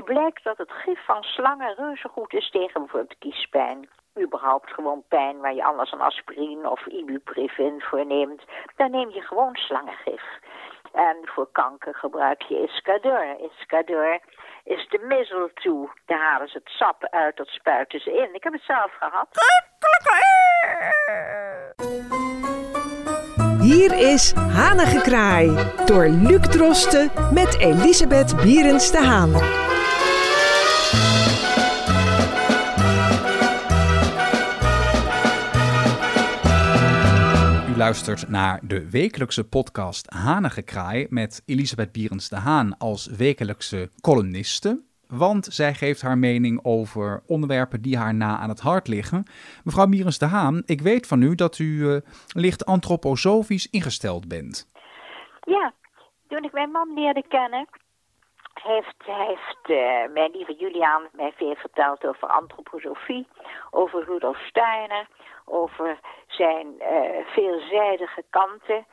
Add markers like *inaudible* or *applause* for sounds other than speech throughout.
Het blijkt dat het gif van slangen reuze goed is tegen bijvoorbeeld kiespijn. Überhaupt gewoon pijn waar je anders een aspirine of ibuprofen voor neemt. Dan neem je gewoon slangengif. En voor kanker gebruik je Iscador. Iscador is de mistletoe. Daar halen ze het sap uit, dat spuiten ze in. Ik heb het zelf gehad. Hier is Hanengekraai door Luc Drosten met Elisabeth Bierens de Haan. Luistert naar de wekelijkse podcast Hanengekraai met Elisabeth Bierens de Haan als wekelijkse columniste. Want zij geeft haar mening over onderwerpen die haar na aan het hart liggen. Mevrouw Bierens de Haan, ik weet van u dat u uh, licht antroposofisch ingesteld bent. Ja, toen ik mijn man leerde kennen, heeft, heeft uh, mijn lieve Juliaan mij veel verteld over antroposofie, over Rudolf Steiner, over zijn uh, veelzijdige kanten.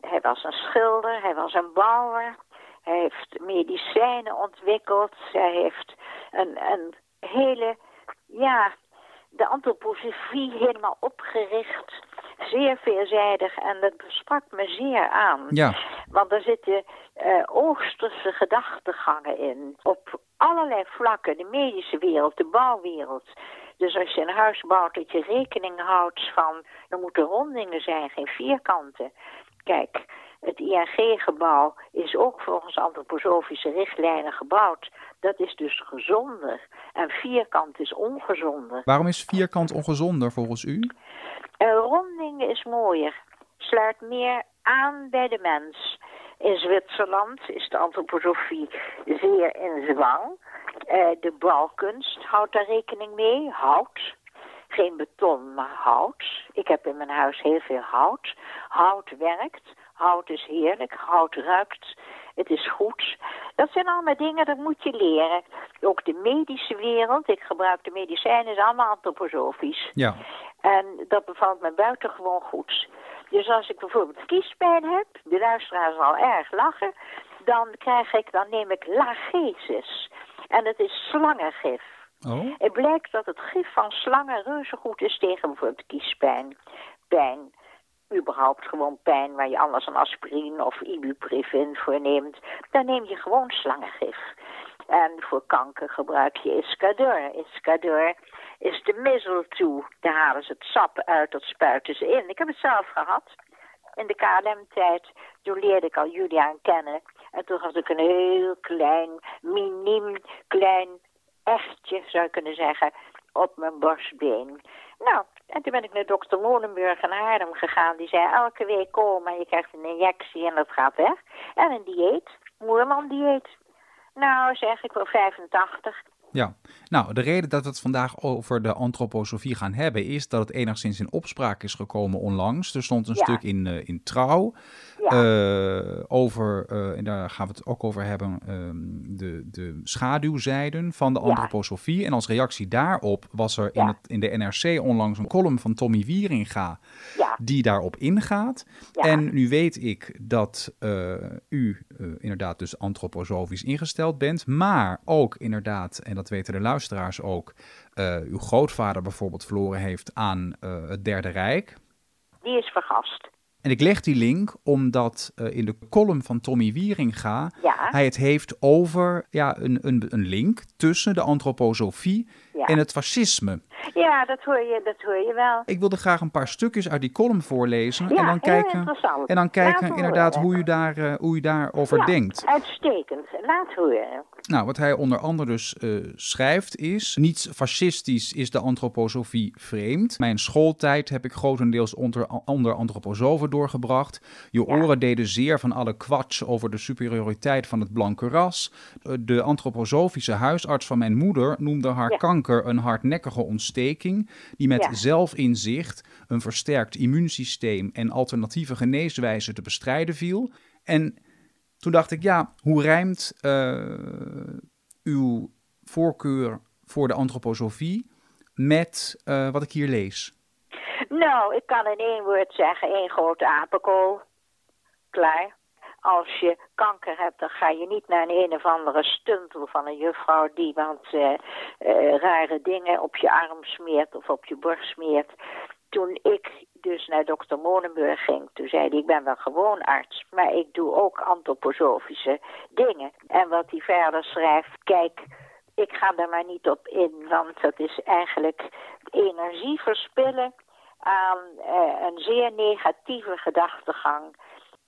Hij was een schilder, hij was een bouwer, hij heeft medicijnen ontwikkeld, hij heeft een, een hele, ja, de antroposofie helemaal opgericht zeer veelzijdig en dat sprak me zeer aan. Ja. Want er zitten uh, Oosterse gedachtegangen in. Op allerlei vlakken. De medische wereld, de bouwwereld. Dus als je een huis bouwt, dat je rekening houdt van... er moeten rondingen zijn, geen vierkanten. Kijk, het ING-gebouw is ook volgens antroposofische richtlijnen gebouwd. Dat is dus gezonder. En vierkant is ongezonder. Waarom is vierkant ongezonder volgens u? Een ronding is mooier. Sluit meer aan bij de mens. In Zwitserland is de antroposofie zeer in zwang. Uh, de bouwkunst houdt daar rekening mee. Hout. Geen beton, maar hout. Ik heb in mijn huis heel veel hout. Hout werkt. Hout is heerlijk. Hout ruikt. Het is goed. Dat zijn allemaal dingen, dat moet je leren. Ook de medische wereld. Ik gebruik de medicijnen, is allemaal antroposofisch. Ja. En dat bevalt me buitengewoon goed. Dus als ik bijvoorbeeld kiespijn heb, de luisteraar zal erg lachen, dan krijg ik, dan neem ik lagesis. En het is slangengif. Oh. Het blijkt dat het gif van slangen reuze goed is tegen bijvoorbeeld kiespijn, pijn, überhaupt gewoon pijn waar je anders een aspirine of ibuprofen voor neemt. Dan neem je gewoon slangengif. En voor kanker gebruik je Iscador. Iscador is de mistletoe. Daar halen ze het sap uit, dat spuiten ze in. Ik heb het zelf gehad. In de KLM-tijd, toen leerde ik al Juliaan kennen. En toen had ik een heel klein, miniem, klein echtje, zou je kunnen zeggen, op mijn borstbeen. Nou, en toen ben ik naar dokter Molenburg in Haarlem gegaan. Die zei elke week komen en je krijgt een injectie en dat gaat weg. En een dieet, moerman dieet. Nou, zeg ik wel 85. Ja, nou, de reden dat we het vandaag over de antroposofie gaan hebben, is dat het enigszins in opspraak is gekomen onlangs. Er stond een Ja. stuk in, eh, in Trouw Ja. eh, over, eh, en daar gaan we het ook over hebben, ehm, de, de schaduwzijden van de Ja. antroposofie. En als reactie daarop was er in, het, in de NRC onlangs een column van Tommy Wieringa die daarop ingaat. En nu weet ik dat u inderdaad dus antroposofisch ingesteld bent, maar ook inderdaad, en dat weten de luisteraars ook, eh, uw grootvader bijvoorbeeld verloren heeft aan eh, het Derde Rijk. die is vergast. En ik leg die link omdat eh, in de column van Tommy Wieringa Ja. hij het heeft over ja, een, een, een link tussen de antroposofie Ja. en het fascisme. *laughs* Ja, dat hoor je, dat hoor je wel. Ik wilde graag een paar stukjes uit die column voorlezen Ja, en dan kijken, en dan kijken Laat inderdaad horen. hoe u, daar, eh, hoe u daarover Ja, denkt. Uitstekend. Laat horen. Nou, wat hij onder andere dus eh, schrijft is... Niets fascistisch is de antroposofie vreemd. Mijn schooltijd heb ik grotendeels onder, onder antroposofen doorgebracht. Je Ja. oren deden zeer van alle kwats over de superioriteit van het blanke ras. De antroposofische huisarts van mijn moeder noemde haar kanker een hardnekkige ontsteking... die met Ja. zelfinzicht, een versterkt immuunsysteem en alternatieve geneeswijzen te bestrijden viel... En toen dacht ik, ja, hoe rijmt eh, uw voorkeur voor de antroposofie met eh, wat ik hier lees? Nou, ik kan in één woord zeggen, één grote apenkool. Klaar. Als je kanker hebt, dan ga je niet naar een een of andere stuntel van een juffrouw die wat uh, uh, rare dingen op je arm smeert of op je borst smeert. Toen ik dus naar dokter Monenburg ging, toen zei hij, ik ben wel gewoon arts, maar ik doe ook antroposofische dingen. En wat hij verder schrijft, kijk, ik ga daar maar niet op in, want dat is eigenlijk energie verspillen aan uh, een zeer negatieve gedachtegang.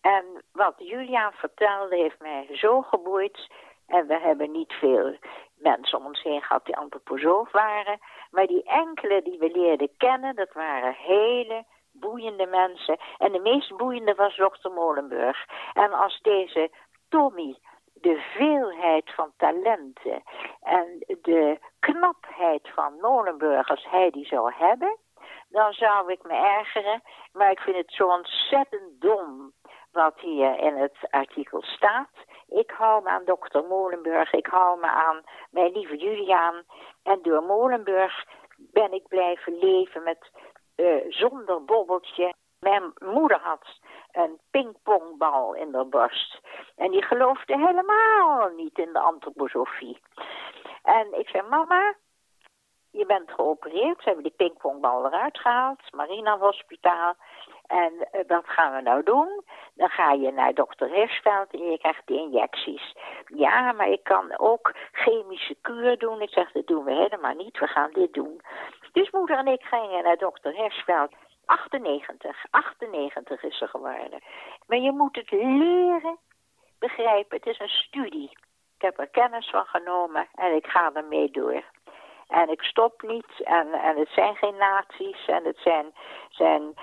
En wat Julian vertelde heeft mij zo geboeid. En we hebben niet veel mensen om ons heen gehad die antroposoof waren. Maar die enkele die we leerden kennen, dat waren hele boeiende mensen. En de meest boeiende was dokter Molenburg. En als deze Tommy de veelheid van talenten en de knapheid van Molenburg, als hij die zou hebben, dan zou ik me ergeren. Maar ik vind het zo ontzettend dom wat hier in het artikel staat. Ik hou me aan dokter Molenburg, ik hou me aan mijn lieve Juliaan. En door Molenburg ben ik blijven leven met uh, zonder bobbeltje. Mijn moeder had een pingpongbal in de borst. En die geloofde helemaal niet in de antroposofie. En ik zei, mama, je bent geopereerd. Ze hebben die pingpongbal eruit gehaald. Marina Hospitaal. En uh, wat gaan we nou doen? Dan ga je naar dokter Hirschveld en je krijgt die injecties. Ja, maar ik kan ook chemische kuur doen. Ik zeg, dat doen we helemaal niet. We gaan dit doen. Dus moeder en ik gingen naar dokter Hirschveld. 98, 98 is ze geworden. Maar je moet het leren begrijpen. Het is een studie. Ik heb er kennis van genomen en ik ga ermee door. En ik stop niet. En, en het zijn geen naties. En het zijn, zijn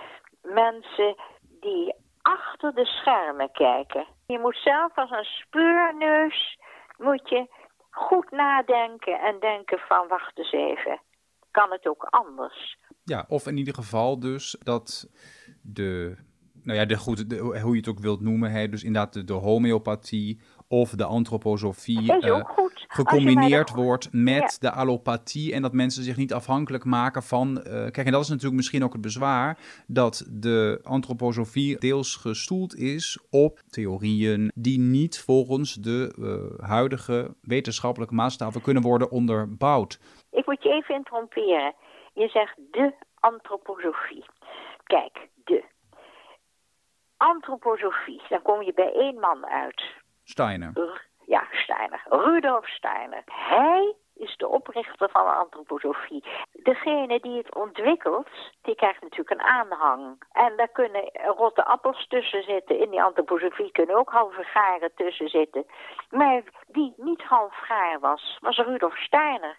mensen die achter de schermen kijken. Je moet zelf als een speurneus moet je goed nadenken en denken van wacht eens even. Kan het ook anders? Ja, of in ieder geval dus dat de, nou ja, de, goed, de, hoe je het ook wilt noemen, hè, dus inderdaad de, de homeopathie of de antroposofie uh, gecombineerd de... wordt met ja. de allopathie en dat mensen zich niet afhankelijk maken van. Uh, kijk, en dat is natuurlijk misschien ook het bezwaar dat de antroposofie deels gestoeld is op theorieën die niet volgens de uh, huidige wetenschappelijke maatstaven kunnen worden onderbouwd. Ik moet je even interromperen. Je zegt de antroposofie. Kijk, de antroposofie, dan kom je bij één man uit. Steiner. Ja, Steiner. Rudolf Steiner. Hij is de oprichter van de antroposofie. Degene die het ontwikkelt, die krijgt natuurlijk een aanhang. En daar kunnen rotte appels tussen zitten. In die antroposofie kunnen ook halve garen tussen zitten. Maar wie niet half gaar was, was Rudolf Steiner.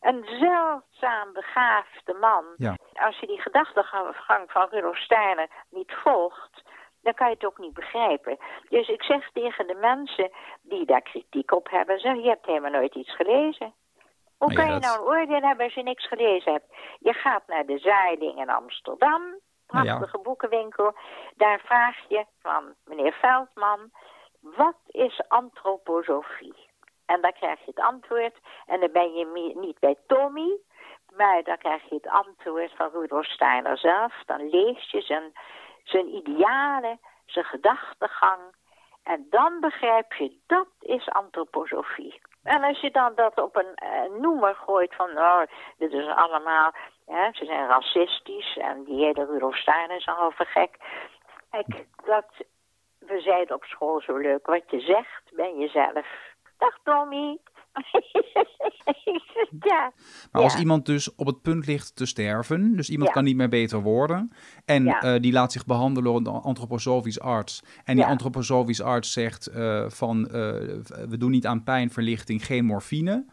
Een zeldzaam begaafde man. Ja. Als je die gedachtegang van Rudolf Steiner niet volgt, dan kan je het ook niet begrijpen. Dus ik zeg tegen de mensen die daar kritiek op hebben, zeg, je hebt helemaal nooit iets gelezen. Hoe kan je nou een oordeel hebben als je niks gelezen hebt? Je gaat naar de Zeiling in Amsterdam, prachtige boekenwinkel. Daar vraag je van meneer Veldman, wat is antroposofie? En dan krijg je het antwoord. En dan ben je niet bij Tommy, maar dan krijg je het antwoord van Rudolf Steiner zelf. Dan lees je zijn zijn idealen, zijn gedachtegang. En dan begrijp je, dat is antroposofie. En als je dan dat op een uh, noemer gooit van, oh, dit is allemaal, hè, ze zijn racistisch en die hele Rudolf Steiner is halve gek. Kijk, dat, we zeiden op school zo leuk, wat je zegt ben jezelf. Dag Tommy. *laughs* ja. Maar als iemand dus op het punt ligt te sterven, dus iemand Ja. kan niet meer beter worden, en Ja. eh, die laat zich behandelen door een antroposofisch arts, en die antroposofisch arts zegt eh, van, eh, we doen niet aan pijnverlichting, geen morfine,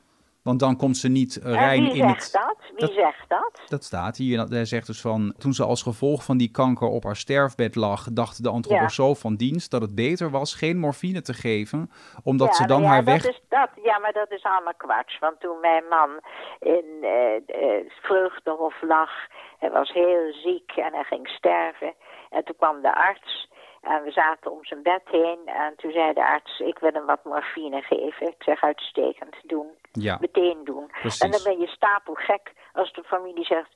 want dan komt ze niet eh, En rein wie in zegt het... dat? Wie dat- zegt dat? Dat staat hier. Hij zegt dus van, toen ze als gevolg van die kanker op haar sterfbed lag, dacht de antroposoof van dienst dat het beter was geen morfine te geven, omdat ja, ze dan ja, haar weg... Is, dat, ja, maar dat is allemaal kwats. Want toen mijn man in eh eh, Vreugdehof lag, hij was heel ziek en hij ging sterven. En toen kwam de arts en we zaten om zijn bed heen. En toen zei de arts, ik wil hem wat morfine geven. Ik zeg, uitstekend, doen. Ja, Meteen doen. Precies. En dan ben je stapelgek als de familie zegt...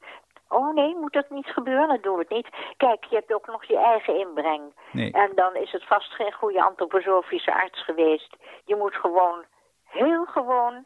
Oh nee, moet dat niet gebeuren? Dan doen we het niet. Kijk, je hebt ook nog je eigen inbreng. Nee. En dan is het vast geen goede antroposofische arts geweest. Je moet gewoon, heel gewoon,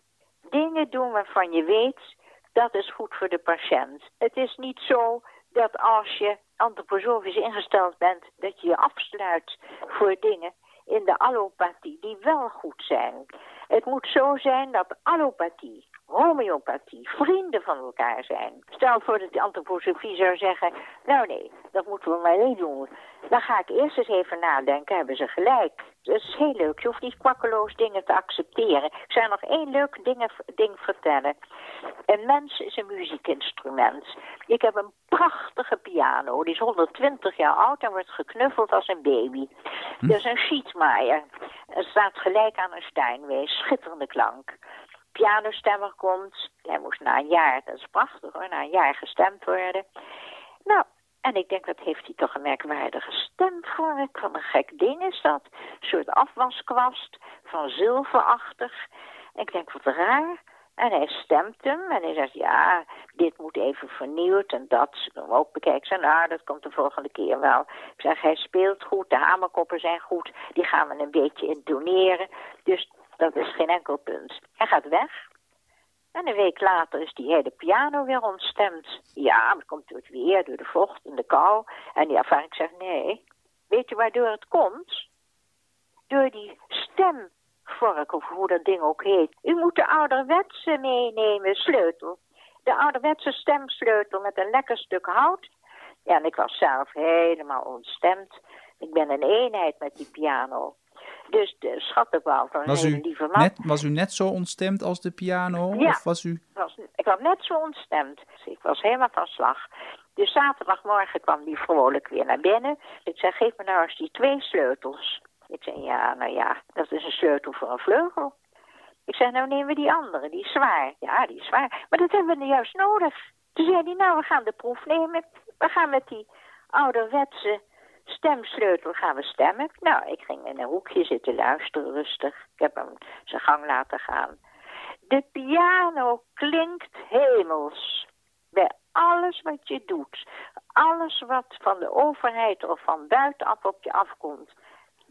dingen doen waarvan je weet dat is goed voor de patiënt. Het is niet zo dat als je antroposofisch ingesteld bent, dat je je afsluit voor dingen in de allopathie die wel goed zijn. Het moet zo zijn dat allopathie, homeopathie, vrienden van elkaar zijn. Stel voor dat de antroposofie zou zeggen, nou nee, dat moeten we maar niet doen. Dan ga ik eerst eens even nadenken, hebben ze gelijk. Dat is heel leuk, je hoeft niet kwakkeloos dingen te accepteren. Ik zou nog één leuk ding, ding vertellen. Een mens is een muziekinstrument. Ik heb een prachtige piano, die is 120 jaar oud en wordt geknuffeld als een baby. Dat is een Schietmaier. Het staat gelijk aan een Steinway, schitterende klank pianostemmer komt. Hij moest na een jaar, dat is prachtig hoor, na een jaar gestemd worden. Nou, en ik denk, dat heeft hij toch een merkwaardige stem voor. Ik Wat een gek ding is dat. Een soort afwaskwast van zilverachtig. Ik denk, wat raar. En hij stemt hem en hij zegt, ja, dit moet even vernieuwd en dat. Hem ook bekijken. Ze nou, dat komt de volgende keer wel. Ik zeg, hij speelt goed, de hamerkoppen zijn goed. Die gaan we een beetje intoneren. Dus dat is geen enkel punt. Hij gaat weg. En een week later is die hele piano weer ontstemd. Ja, maar het komt door het weer, door de vocht en de kou. En die ervaring zegt, nee. Weet je waardoor het komt? Door die stemvork, of hoe dat ding ook heet. U moet de ouderwetse meenemen, sleutel. De ouderwetse stemsleutel met een lekker stuk hout. Ja, en ik was zelf helemaal ontstemd. Ik ben een eenheid met die piano. Dus de schattenbouw van Was een u, hele lieve man. net, was u net zo ontstemd als de piano? Ja. Of was u... was, ik was net zo ontstemd. Dus ik was helemaal van slag. Dus zaterdagmorgen kwam die vrolijk weer naar binnen. Ik zei, geef me nou eens die twee sleutels. Ik zei, ja, nou ja, dat is een sleutel voor een vleugel. Ik zei, nou nemen we die andere, die is zwaar. Ja, die is zwaar. Maar dat hebben we nu juist nodig. Toen zei hij, nou, we gaan de proef nemen. We gaan met die ouderwetse stemsleutel gaan we stemmen. Nou, ik ging in een hoekje zitten luisteren, rustig. Ik heb hem zijn gang laten gaan. De piano klinkt hemels. Bij alles wat je doet. Alles wat van de overheid of van buitenaf op je afkomt.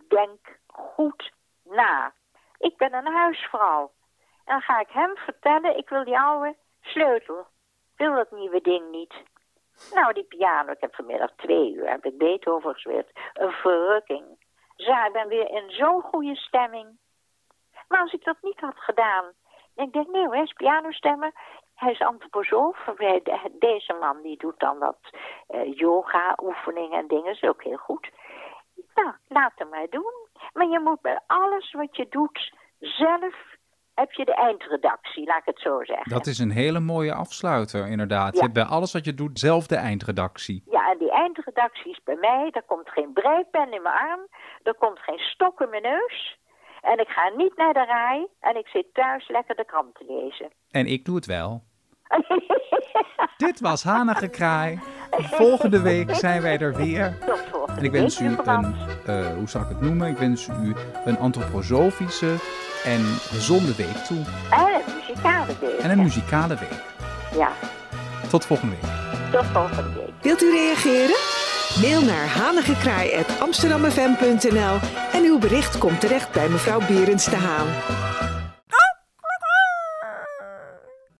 Denk goed na. Ik ben een huisvrouw. En dan ga ik hem vertellen, ik wil die oude sleutel. Ik wil dat nieuwe ding niet. Nou, die piano, ik heb vanmiddag twee uur, heb ik Beethoven gespeeld. Een verrukking. Zo, ik ben weer in zo'n goede stemming. Maar als ik dat niet had gedaan, ik denk, nee hij is pianostemmer. Hij is antroposoof. Deze man die doet dan wat eh, yoga-oefeningen en dingen. is ook heel goed. Nou, laat hem maar doen. Maar je moet bij alles wat je doet zelf... heb je de eindredactie, laat ik het zo zeggen. Dat is een hele mooie afsluiter, inderdaad. Je Ja. hebt bij alles wat je doet zelf de eindredactie. Ja, en die eindredactie is bij mij. Er komt geen breipen in mijn arm. Er komt geen stok in mijn neus. En ik ga niet naar de raai. En ik zit thuis lekker de krant te lezen. En ik doe het wel. *laughs* Dit was Hanengekraai. Volgende week zijn wij er weer. Tot volgende En ik wens u een, eh, hoe zal ik het noemen? Ik wens u een antroposofische en gezonde week toe. En een muzikale week. En een muzikale week. Ja, Tot volgende week. tot volgende week. Wilt u reageren? Mail naar hanigekraai.amsterdamfm.nl en uw bericht komt terecht bij mevrouw Berends de Haan.